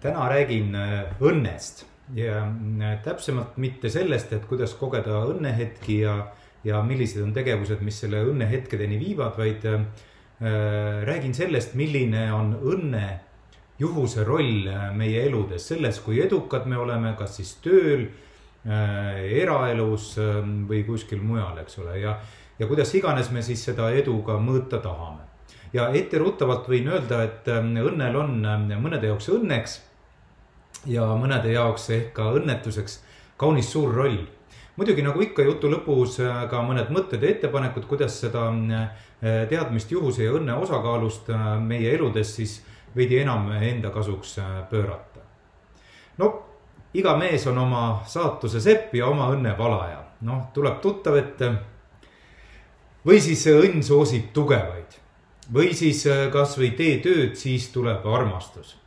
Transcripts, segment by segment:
täna räägin äh, õnnest. Ja äh, täpsemalt mitte sellest, et kuidas kogeda õnnehetki ja, ja millised on tegevused, mis selle õnnehetkedeni viivad, vaid äh, räägin sellest, milline on õnne juhuse roll äh, meie eludes, selles, kui edukad me oleme, kas siis tööl äh,, eraelus äh, või kuskil mujal, eks ole, ja, ja kuidas iganes me siis seda edu ka mõõta tahame. ja etteruttavalt võin öelda, et õnnel on mõnede jaoks õnneks ja mõnede jaoks ehk ka õnnetuseks kaunis suur roll. muidugi nagu ikka jutu lõpus äh, ka mõned mõtted ja ettepanekud, kuidas seda äh, teadmist juhuse ja õnne osakaalust äh, meie eludes siis veidi enam enda kasuks pöörata. no iga mees on oma saatuse sepp ja oma õnne valaja, noh, tuleb tuttav ette. või siis õnn soosib tugevaid või siis kasvõi tee tööd, siis tuleb armastus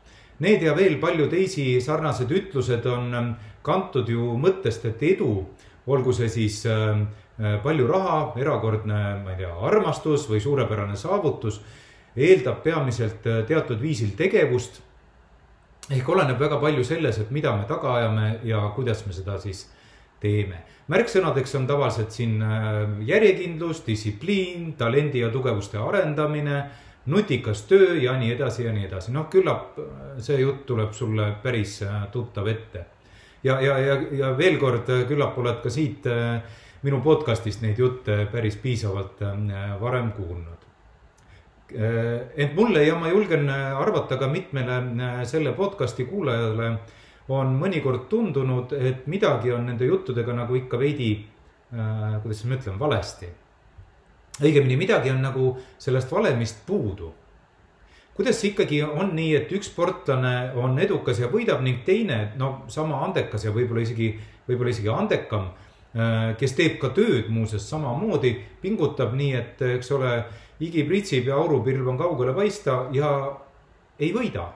Need ja veel palju teisi sarnased ütlused on ähm, kantud ju mõttest, et edu, olgu see siis ähm, äh, palju raha, erakordne, ma ei tea, armastus või suurepärane saavutus, eeldab peamiselt äh, teatud viisil tegevust. ehk oleneb väga palju selles, et mida me taga ajame ja kuidas me seda siis teeme. märksõnadeks on tavaliselt siin äh, järjekindlus, distsipliin, talendi ja tugevuste arendamine nutikas töö ja nii edasi ja nii edasi, noh, küllap äh, see jutt tuleb sulle päris äh, tuttav ette. ja, ja, ja, ja veel kord, äh, küllap oled ka siit minu podcast'ist neid jutte päris piisavalt varem kuulnud. ent mulle ja ma julgen arvata ka mitmele selle podcast'i kuulajale on mõnikord tundunud, et midagi on nende juttudega nagu ikka veidi, kuidas ma ütlen, valesti õigemini midagi on nagu sellest valemist puudu. kuidas ikkagi on nii, et üks sportlane on edukas ja võidab ning teine, no sama andekas ja võib-olla isegi, võib-olla isegi andekam, äh, kes teeb ka tööd muuseas samamoodi, pingutab nii, et eks ole, higi pritsib ja aurupilv on kaugele paista ja ei võida.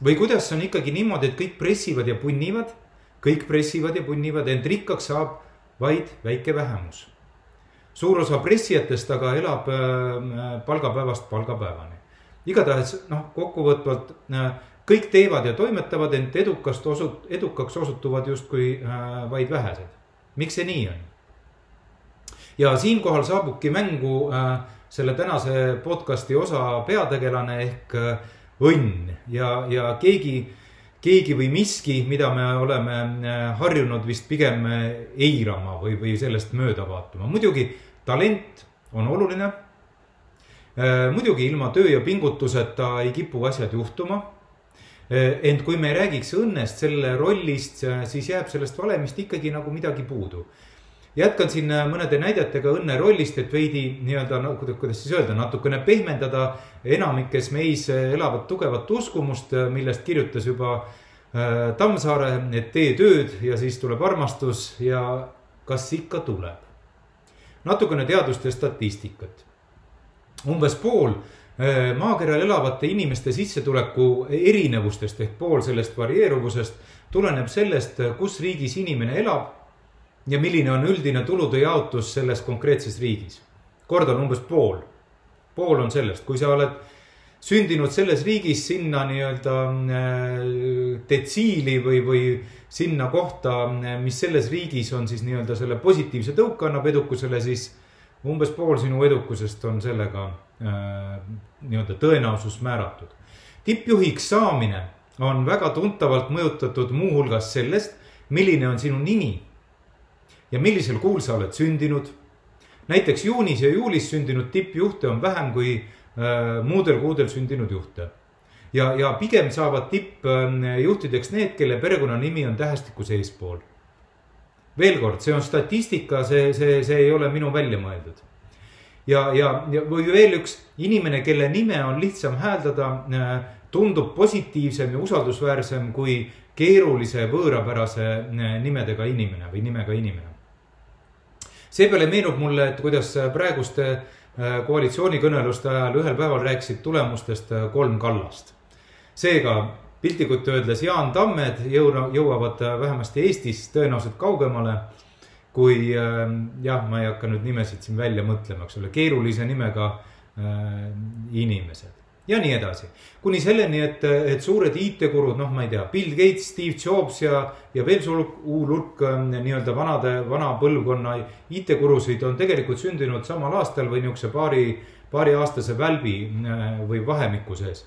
või kuidas on ikkagi niimoodi, et kõik pressivad ja punnivad, kõik pressivad ja punnivad, ent rikkaks saab vaid väike vähemus suur osa pressijatest aga elab äh, palgapäevast palgapäevani. igatahes noh, kokkuvõtvalt äh, kõik teevad ja toimetavad, ent edukast osut-, edukaks osutuvad justkui äh, vaid vähesed. miks see nii on? ja siinkohal saabubki mängu selle tänase podcast'i osa peategelane ehk õnn ja, ja keegi keegi või miski, mida me oleme harjunud vist pigem eirama või, või sellest mööda vaatama. muidugi talent on oluline. Äh, muidugi ilma töö ja pingutuseta ei kipu asjad juhtuma. Äh, ent kui me ei räägiks õnnest, selle rollist, äh, siis jääb sellest valemist ikkagi nagu midagi puudu jätkan siin mõnede näidetega õnne rollist, et veidi nii-öelda no,, kuidas siis öelda, natukene pehmendada enamikes meis elavat tugevat uskumust, millest kirjutas juba Tammsaare, et tee tööd ja siis tuleb armastus ja kas ikka tuleb natukene teadust ja statistikat. umbes pool eh, maakeral elavate inimeste sissetuleku erinevustest ehk pool sellest varieeruvusest tuleneb sellest, kus riigis inimene elab ja milline on üldine tulude jaotus selles konkreetses riigis. kordan, umbes pool, pool on sellest, kui sa oled sündinud selles riigis sinna nii-öelda äh, detsiili või, või sinna kohta, mis selles riigis on siis nii-öelda selle positiivse tõuke annab edukusele, siis umbes pool sinu edukusest on sellega äh, nii-öelda tõenäosus määratud. tippjuhiks saamine on väga tuntavalt mõjutatud muuhulgas sellest, milline on sinu nimi ja millisel kuul sa oled sündinud. näiteks juunis ja juulis sündinud tippjuhte on vähem kui muudel kuudel sündinud juhte. ja, ja pigem saavad tippjuhtideks need, kelle perekonnanimi on tähestikus eespool. veel kord, see on statistika, see, see, see ei ole minu välja mõeldud. ja, ja, ja või veel üks inimene, kelle nime on lihtsam hääldada, äh, tundub positiivsem ja usaldusväärsem kui keerulise võõrapärase nimedega inimene või nimega inimene. seepeale meenub mulle, et kuidas praeguste koalitsioonikõneluste ajal ühel päeval rääkisid tulemustest kolm kallast. seega piltlikult öeldes Jaan Tammed jõu-, jõuavad vähemasti Eestis tõenäoliselt kaugemale kui jah, ma ei hakka nüüd nimesid siin välja mõtlema, eks ole, keerulise nimega äh, inimesed ja nii edasi. kuni selleni, et, et suured IT-kurud, noh, ma ei tea, Bill Gates, Steve Jobs ja, ja veel suur hulk nii-öelda vanade, vana põlvkonna IT-gurusid on tegelikult sündinud samal aastal või niisuguse paari, paariaastase välbi või vahemiku sees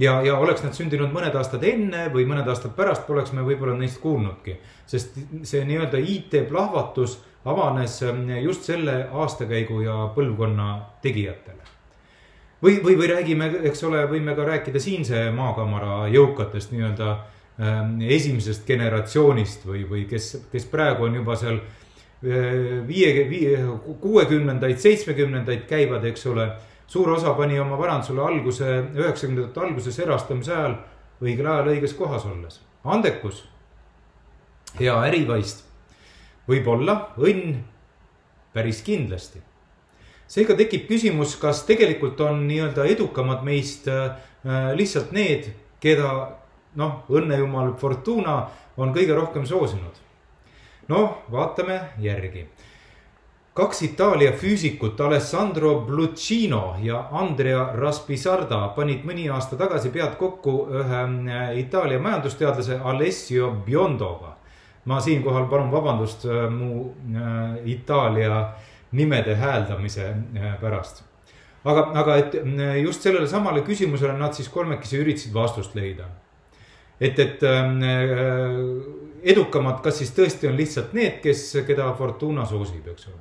ja, ja oleks nad sündinud mõned aastad enne või mõned aastad pärast, poleks me võib-olla neist kuulnudki. sest see nii-öelda IT-plahvatus avanes ähm, just selle aastakäigu ja põlvkonna tegijatele. Või, või, või räägime, eks ole, võime ka rääkida siinse maakamara jõukatest nii-öelda ähm, esimesest generatsioonist või, või kes, kes praegu on juba seal äh, viie, viie, kuuekümnendaid, seitsmekümnendaid käivad, eks ole suur osa pani oma varandusele alguse üheksakümnendate alguses erastamise ajal õigel ajal õiges kohas olles. andekus, hea ärivaist, võib-olla õnn, päris kindlasti. Seega tekib küsimus, kas tegelikult on nii-öelda edukamad meist äh, lihtsalt need, keda noh, õnnejumal Fortuna on kõige rohkem soosinud. noh, vaatame järgi kaks Itaalia füüsikut Alessandro Bluccino ja Andrea Raspisarda panid mõni aasta tagasi pead kokku ühe äh, Itaalia majandusteadlase Alessio Biondoga. ma siinkohal palun vabandust äh, mu äh, Itaalia nimede hääldamise pärast. aga, aga et just sellele samale küsimusele nad siis kolmekesi üritasid vastust leida. et, et edukamad, kas siis tõesti on lihtsalt need, kes, keda Fortuna soosib, eks ole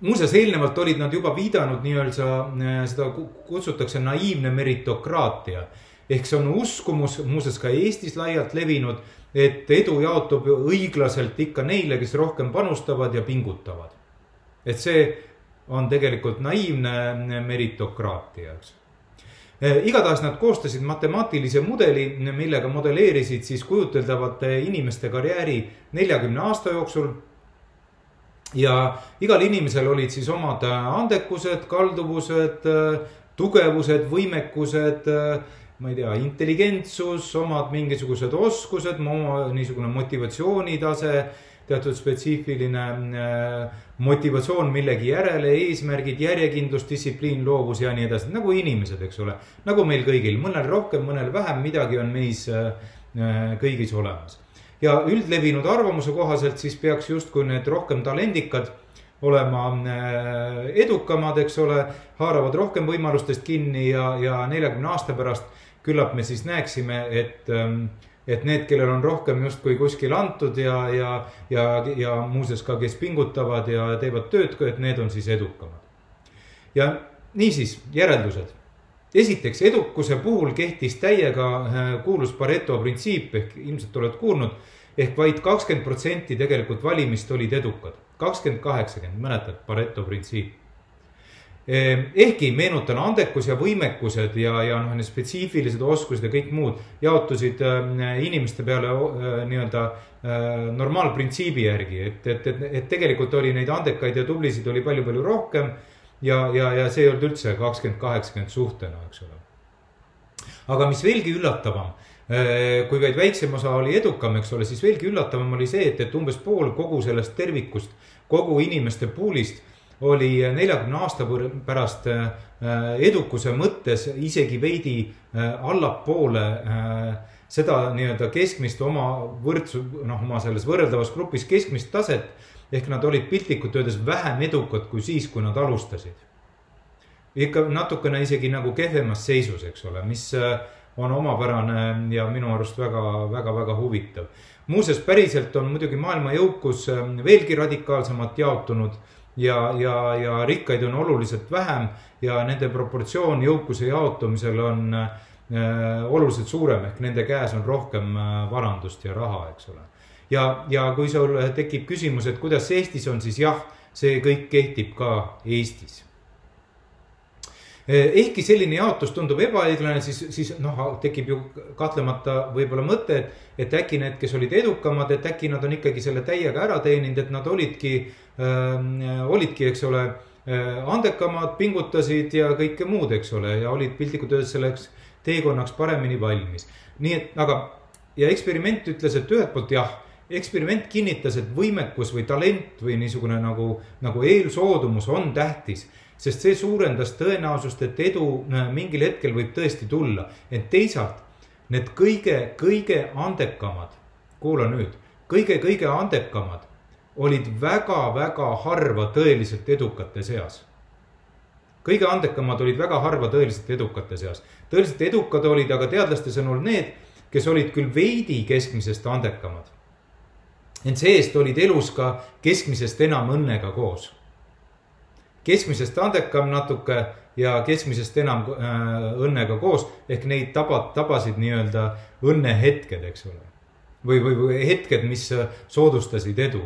muuseas, eelnevalt olid nad juba viidanud nii-öelda, äh, seda kutsutakse naiivne meritokraatia. ehk see on uskumus, muuseas ka Eestis laialt levinud, et edu jaotub õiglaselt ikka neile, kes rohkem panustavad ja pingutavad. et see on tegelikult naiivne meritokraatia, eks igatahes nad koostasid matemaatilise mudeli, millega modelleerisid siis kujuteldavate inimeste karjääri neljakümne aasta jooksul ja igal inimesel olid siis omad andekused, kalduvused, tugevused, võimekused, ma ei tea, intelligentsus, omad mingisugused oskused, niisugune motivatsioonitase, teatud spetsiifiline motivatsioon millegi järele, eesmärgid, järjekindlus, distsipliin, loovus ja nii edasi, nagu inimesed, eks ole. nagu meil kõigil, mõnel rohkem, mõnel vähem, midagi on meis kõigis olemas. Ja üldlevinud arvamuse kohaselt siis peaks justkui need rohkem talendikad olema äh, edukamad, eks ole, haaravad rohkem võimalustest kinni ja, ja neljakümne aasta pärast küllap me siis näeksime, et, ähm, et need, kellel on rohkem justkui kuskil antud ja, ja, ja, ja muuseas ka, kes pingutavad ja teevad tööd, et need on siis edukamad. ja niisiis järeldused. esiteks, edukuse puhul kehtis täiega äh, kuulus Pareto printsiip ehk ilmselt oled kuulnud ehk vaid kakskümmend protsenti tegelikult valimist olid edukad, kakskümmend, kaheksakümmend, mäletad, Pareto printsiip. Ehm, ehkki meenutan, andekus ja võimekused ja, ja noh, need spetsiifilised oskused ja kõik muud jaotusid äh, inimeste peale äh, nii-öelda normaalprintsiibi järgi, et, et, et, et tegelikult oli neid andekaid ja tublisid oli palju-palju rohkem. ja, ja, ja see ei olnud üldse kakskümmend, kaheksakümmend suhtena, eks ole. aga mis veelgi üllatavam kui vaid väiksem osa oli edukam, eks ole, siis veelgi üllatavam oli see, et, et umbes pool kogu sellest tervikust, kogu inimeste pool'ist oli neljakümne aasta pärast äh, edukuse mõttes isegi veidi äh, allapoole seda nii-öelda keskmist oma võrdsu, noh, oma selles võrreldavas grupis keskmist taset. ehk nad olid piltlikult öeldes vähem edukad kui siis, kui nad alustasid. ikka natukene isegi nagu kehvemas seisus, eks ole, mis on omapärane ja minu arust väga, väga, väga huvitav. muuseas, päriselt on muidugi maailma jõukus veelgi radikaalsemalt jaotunud ja, ja, ja rikkaid on oluliselt vähem ja nende proportsioon jõukuse jaotumisel on äh, oluliselt suurem, ehk nende käes on rohkem äh, varandust ja raha, eks ole. ja, ja kui sul tekib küsimus, et kuidas Eestis on, siis jah, see kõik kehtib ka Eestis ehkki selline jaotus tundub ebaõiglane, siis, siis noh, tekib ju kahtlemata võib-olla mõte, et, et äkki need, kes olid edukamad, et äkki nad on ikkagi selle täiega ära teeninud, et nad olidki äh,, olidki, eks ole äh,, andekamad, pingutasid ja kõike muud, eks ole, ja olid piltlikult öeldes selleks teekonnaks paremini valmis. nii et, aga ja eksperiment ütles, et ühelt poolt jah, eksperiment kinnitas, et võimekus või talent või niisugune nagu, nagu eelsoodumus on tähtis sest see suurendas tõenäosust, et edu äh, mingil hetkel võib tõesti tulla. ent teisalt need kõige, kõige andekamad, kuula nüüd, kõige-kõige andekamad olid väga-väga harva tõeliselt edukate seas. kõige andekamad olid väga harva tõeliselt edukate seas. tõeliselt edukad olid aga teadlaste sõnul need, kes olid küll veidi keskmisest andekamad. ent see-eest olid elus ka keskmisest enam õnnega koos keskmisest andekam natuke ja keskmisest enam äh, õnnega koos ehk neid tabad, tabasid nii-öelda õnnehetked, eks ole. või, või, või hetked, mis äh, soodustasid edu.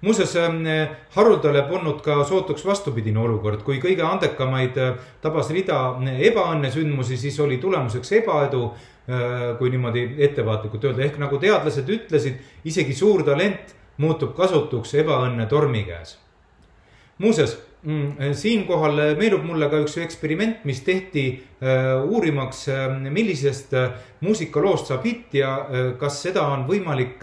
muuseas äh, haruldale polnud ka sootuks vastupidine olukord, kui kõige andekamaid äh, tabas rida ebaõnnesündmusi, siis oli tulemuseks ebaedu kui niimoodi ettevaatlikult öelda, ehk nagu teadlased ütlesid, isegi suur talent muutub kasutuks ebaõnne tormi käes. muuseas siinkohal eh, meenub mulle ka üks eksperiment, mis tehti uh, uurimaks millisest muusikaloost saab hitt ja kas seda on võimalik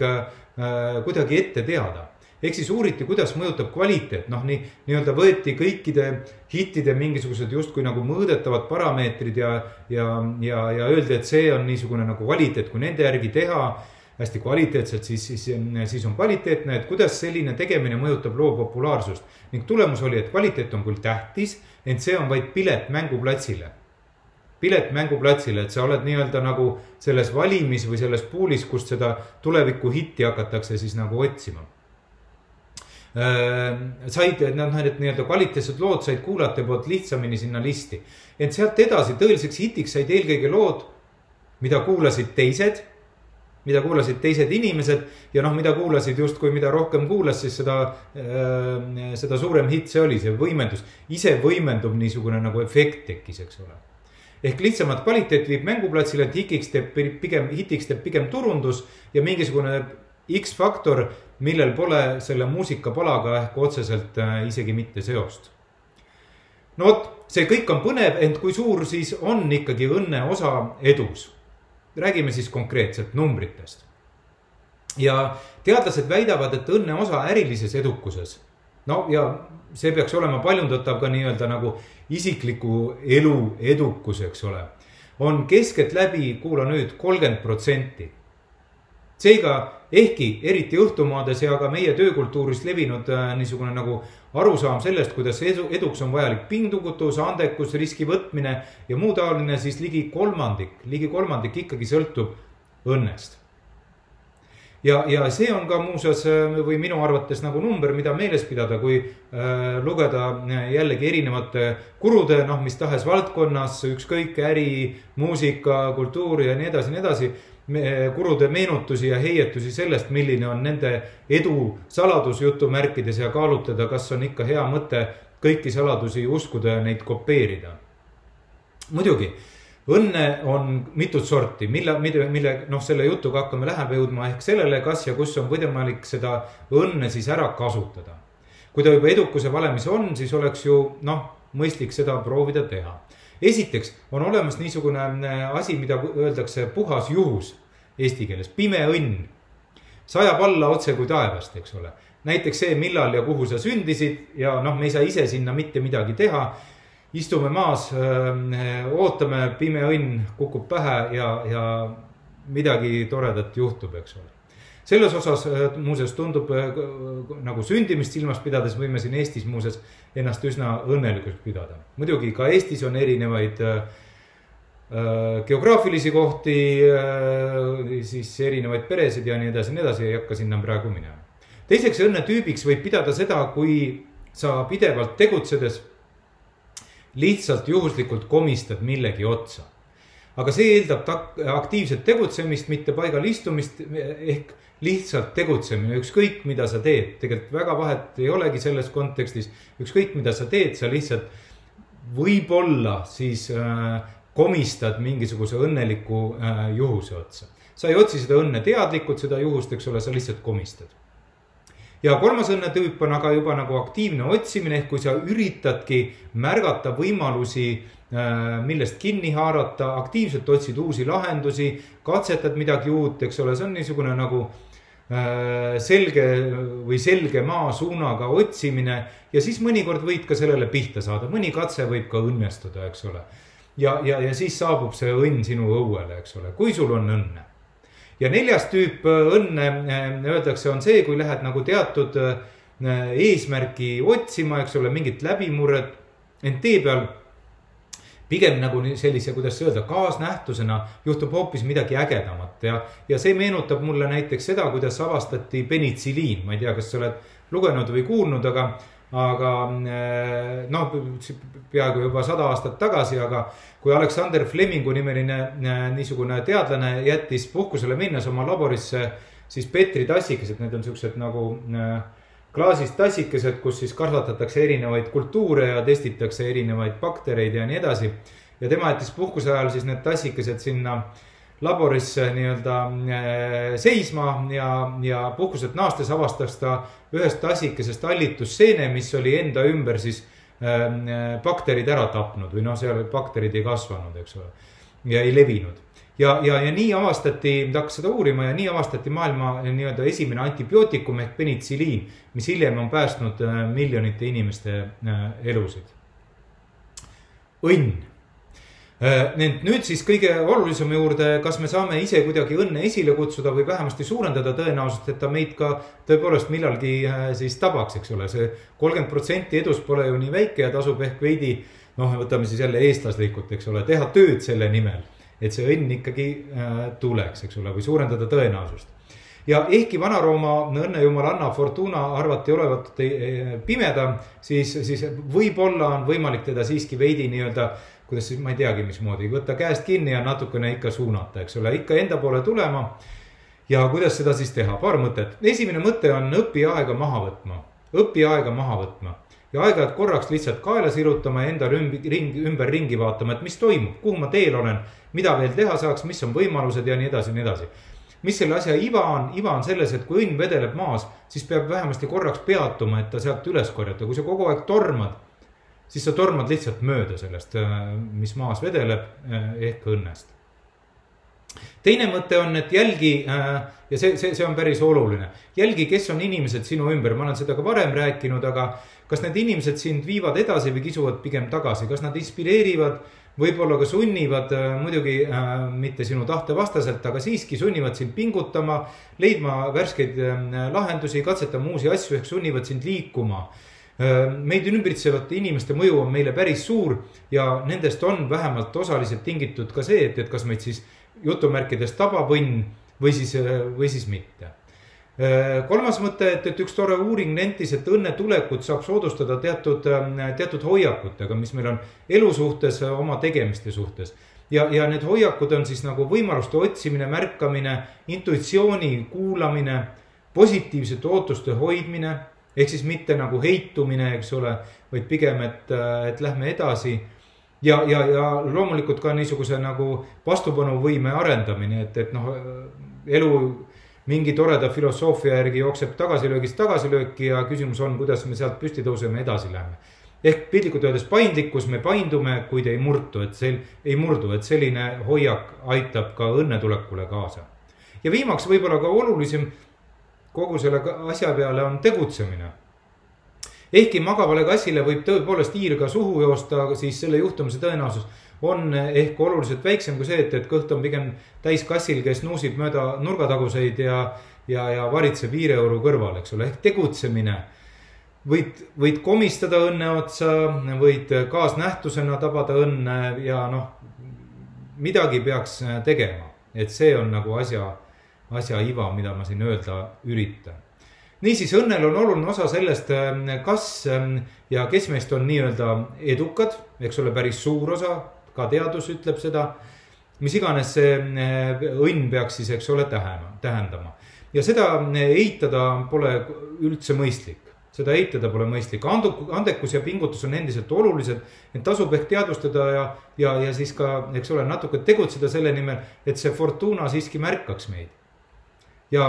kuidagi ette teada. ehk siis uuriti, kuidas mõjutab kvaliteet, noh, nii, nii-öelda võeti kõikide hittide mingisugused justkui nagu mõõdetavad parameetrid ja, ja, ja, ja öeldi, et see on niisugune nagu kvaliteet, kui nende järgi teha hästi kvaliteetselt, siis, siis, siis on kvaliteetne, et kuidas selline tegemine mõjutab loo populaarsust. ning tulemus oli, et kvaliteet on küll tähtis, ent see on vaid pilet mänguplatsile. pilet mänguplatsile, et sa oled nii-öelda nagu selles valimis või selles puulis, kust seda tuleviku hitti hakatakse siis nagu otsima äh, said, noh, need nii-öelda kvaliteetsed lood said kuulajate poolt lihtsamini sinna listi. ent sealt edasi tõeliseks hitiks said eelkõige lood, mida kuulasid teised mida kuulasid teised inimesed ja noh, mida kuulasid justkui, mida rohkem kuulas, siis seda äh,, seda suurem hitt see oli, see võimendus. ise võimendub niisugune nagu efekt tekkis, eks ole. ehk lihtsamat kvaliteet viib mänguplatsile, et hikiks teeb pigem, hitiks teeb pigem turundus ja mingisugune X-faktor, millel pole selle muusikapalaga ehk otseselt äh, isegi mitte seost. no vot, see kõik on põnev, ent kui suur siis on ikkagi õnne osa edus räägime siis konkreetselt numbritest. ja teadlased väidavad, et õnne osa ärilises edukuses. no ja see peaks olema paljundatav ka nii-öelda nagu isikliku elu edukus, eks ole. on keskeltläbi, kuula nüüd, kolmkümmend protsenti. seega ehkki eriti õhtumaades ja ka meie töökultuuris levinud äh, niisugune nagu arusaam sellest, kuidas edu, eduks on vajalik pingutus, andekus, riski võtmine ja muu taoline, siis ligi kolmandik, ligi kolmandik ikkagi sõltub õnnest. ja, ja see on ka muuseas äh, või minu arvates nagu number, mida meeles pidada, kui äh, lugeda äh, jällegi erinevate kurude, noh, mis tahes valdkonnas, ükskõik äri, muusika, kultuur ja nii edasi, nii edasi kurude meenutusi ja heietusi sellest, milline on nende edu saladus jutumärkides ja kaalutleda, kas on ikka hea mõte kõiki saladusi uskuda ja neid kopeerida. muidugi, õnne on mitut sorti, mille, mille, mille noh, selle jutuga hakkame lähemale jõudma ehk sellele, kas ja kus on võimalik seda õnne siis ära kasutada. kui ta juba edukuse valemis on, siis oleks ju noh, mõistlik seda proovida teha esiteks on olemas niisugune äh, asi, mida öeldakse puhas juhus eesti keeles, pime õnn. sajab alla otse kui taevast, eks ole. näiteks see, millal ja kuhu sa sündisid ja noh, me ei saa ise sinna mitte midagi teha. istume maas, äh, ootame, pime õnn kukub pähe ja, ja midagi toredat juhtub, eks ole selles osas äh, muuseas tundub äh, nagu sündimist silmas pidades võime siin Eestis muuseas ennast üsna õnnelikuks pidada. muidugi ka Eestis on erinevaid äh, geograafilisi kohti, siis erinevaid peresid ja nii edasi ja nii edasi, ei hakka sinna praegu minema. teiseks õnnetüübiks võib pidada seda, kui sa pidevalt tegutsedes lihtsalt juhuslikult komistad millegi otsa. Aga see eeldab aktiivset tegutsemist, mitte paigal istumist ehk lihtsalt tegutsemine, ükskõik mida sa teed, tegelikult väga vahet ei olegi selles kontekstis. ükskõik mida sa teed, sa lihtsalt võib-olla siis komistad mingisuguse õnneliku juhuse otsa. sa ei otsi seda õnne teadlikult, seda juhust, eks ole, sa lihtsalt komistad ja kolmas õnnetüüp on aga juba nagu aktiivne otsimine, ehk kui sa üritadki märgata võimalusi, äh, millest kinni haarata, aktiivselt otsid uusi lahendusi, katsetad midagi uut, eks ole, see on niisugune nagu äh, selge või selge maasuunaga otsimine ja siis mõnikord võid ka sellele pihta saada, mõni katse võib ka õnnestuda, eks ole. ja, ja, ja siis saabub see õnn sinu õuele, eks ole, kui sul on õnne ja neljas tüüp äh, õnne äh, öeldakse, on see, kui lähed nagu teatud äh, eesmärki otsima, eks ole, mingit läbimurret. ent tee peal pigem nagu sellise, kuidas öelda, kaasnähtusena juhtub hoopis midagi ägedamat ja, ja see meenutab mulle näiteks seda, kuidas avastati penitsiliin, ma ei tea, kas sa oled lugenud või kuulnud, aga aga eh, noh, peaaegu juba sada aastat tagasi, aga kui Alexander Flemingu nimeline eh, niisugune teadlane jättis puhkusele minnes oma laborisse siis Petri tassikesed, need on siuksed nagu eh, klaasist tassikesed, kus siis kasvatatakse erinevaid kultuure ja testitakse erinevaid baktereid ja nii edasi. ja tema jättis puhkuse ajal siis need tassikesed sinna laborisse nii-öelda äh, seisma ja, ja puhkuselt naastes avastas ta ühest tassikesest hallitusseene, mis oli enda ümber siis äh, bakterid ära tapnud või noh, seal bakterid ei kasvanud, eks ole. ja ei levinud ja, ja, ja nii avastati, ta hakkas seda uurima ja nii avastati maailma nii-öelda esimene antibiootikum ehk penitsiliin, mis hiljem on päästnud äh, miljonite inimeste elusid. õnn Äh, Need nüüd siis kõige olulisema juurde, kas me saame ise kuidagi õnne esile kutsuda või vähemasti suurendada tõenäosust, et ta meid ka tõepoolest millalgi äh, siis tabaks, eks ole see. see kolmkümmend protsenti edust pole ju nii väike ja tasub ehk veidi noh, võtame siis jälle eestlaslikult, eks ole, teha tööd selle nimel. Et see õnn ikkagi äh, tuleks, eks ole, või suurendada tõenäosust ja ehkki Vana-Rooma õnnejumalanna Fortuna arvati olevat pimeda, siis, siis võib-olla on võimalik teda siiski veidi nii-öelda kuidas siis, ma ei teagi, mismoodi, võtta käest kinni ja natukene ikka suunata, eks ole, ikka enda poole tulema. ja kuidas seda siis teha, paar mõtet. esimene mõte on õpi aega maha võtma, õpi aega maha võtma ja aeg-ajalt korraks lihtsalt kaela sirutama ja endale ümber, ring, ümberringi vaatama, et mis toimub, kuhu ma teel olen, mida veel teha saaks, mis on võimalused ja nii edasi ja nii edasi. mis selle asja iva on, iva on selles, et kui õnn vedeleb maas, siis peab vähemasti korraks peatuma, et ta sealt üles korjata, kui sa kogu aeg tormad siis sa tormad lihtsalt mööda sellest, äh, mis maas vedeleb äh, ehk õnnest. teine mõte on, et jälgi äh, ja see, see, see on päris oluline, jälgi, kes on inimesed sinu ümber, ma olen seda ka varem rääkinud, aga kas need inimesed sind viivad edasi või kisuvad pigem tagasi, kas nad inspireerivad võib-olla ka sunnivad, muidugi äh, mitte sinu tahte vastaselt, aga siiski sunnivad sind pingutama, leidma värskeid äh, lahendusi, katsetama uusi asju ehk sunnivad sind liikuma äh, meid ümbritsevate inimeste mõju on meile päris suur ja nendest on vähemalt osaliselt tingitud ka see, et, et kas meid siis jutumärkides tabab õnn või siis, või siis mitte. Kolmas mõte, et, et üks tore uuring nentis, et õnne tulekut saab soodustada teatud, teatud hoiakutega, mis meil on elu suhtes, oma tegemiste suhtes ja, ja need hoiakud on siis nagu võimaluste otsimine, märkamine, intuitsiooni kuulamine, positiivsete ootuste hoidmine ehk siis mitte nagu heitumine, eks ole, vaid pigem, et, et lähme edasi. ja, ja, ja loomulikult ka niisuguse nagu vastupanuvõime arendamine, et, et noh, elu mingi toreda filosoofia järgi jookseb tagasilöögist tagasilööki ja küsimus on, kuidas me sealt püsti tõuseme, edasi läheme. ehk piltlikult öeldes paindlikkus, me paindume, kuid ei murtu, et see ei murdu, et selline hoiak aitab ka õnnetulekule kaasa. ja viimaks võib-olla ka olulisem kogu selle asja peale on tegutsemine. ehkki magavale kassile võib tõepoolest hiir ka suhu joosta, siis selle juhtumise tõenäosus on ehk oluliselt väiksem kui see, et, et kõht on pigem täis kassil, kes nuusib mööda nurgataguseid ja, ja, ja varitseb hiireõuru kõrval, eks ole, ehk tegutsemine. Võid, võid komistada õnne otsa, võid kaasnähtusena tabada õnne ja noh, midagi peaks tegema, et see on nagu asja asja iva, mida ma siin öelda üritan. niisiis, õnnel on oluline osa sellest, kas ja kes meist on nii-öelda edukad, eks ole, päris suur osa, ka teadus ütleb seda. mis iganes see äh, õnn peaks siis, eks ole, tähema, tähendama ja seda äh, eitada pole üldse mõistlik seda eitada pole mõistlik, andekus ja pingutus on endiselt olulised. Neid tasub ehk teadvustada ja, ja, ja siis ka, eks ole, natuke tegutseda selle nimel, et see Fortuna siiski märkaks meid. ja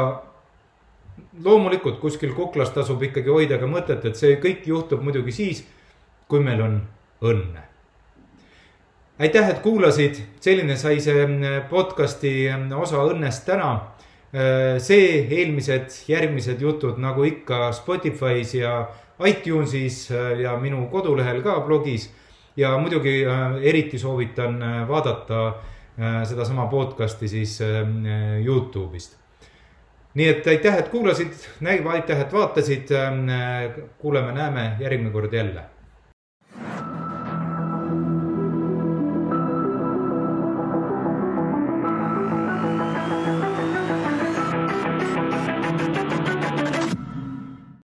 loomulikult kuskil kuklas tasub ikkagi hoida ka mõtet, et see kõik juhtub muidugi siis, kui meil on õnne. Aitäh, et kuulasid, selline sai see podcast'i osa õnnest täna Äh, see, eelmised, järgmised jutud nagu ikka Spotify's ja iTunesis äh, ja minu kodulehel ka blogis. ja muidugi äh, eriti soovitan vaadata sedasama podcast'i siis Youtube'ist. nii et aitäh, et kuulasid, aitäh, et vaatasid. kuuleme-näeme järgmine kord jälle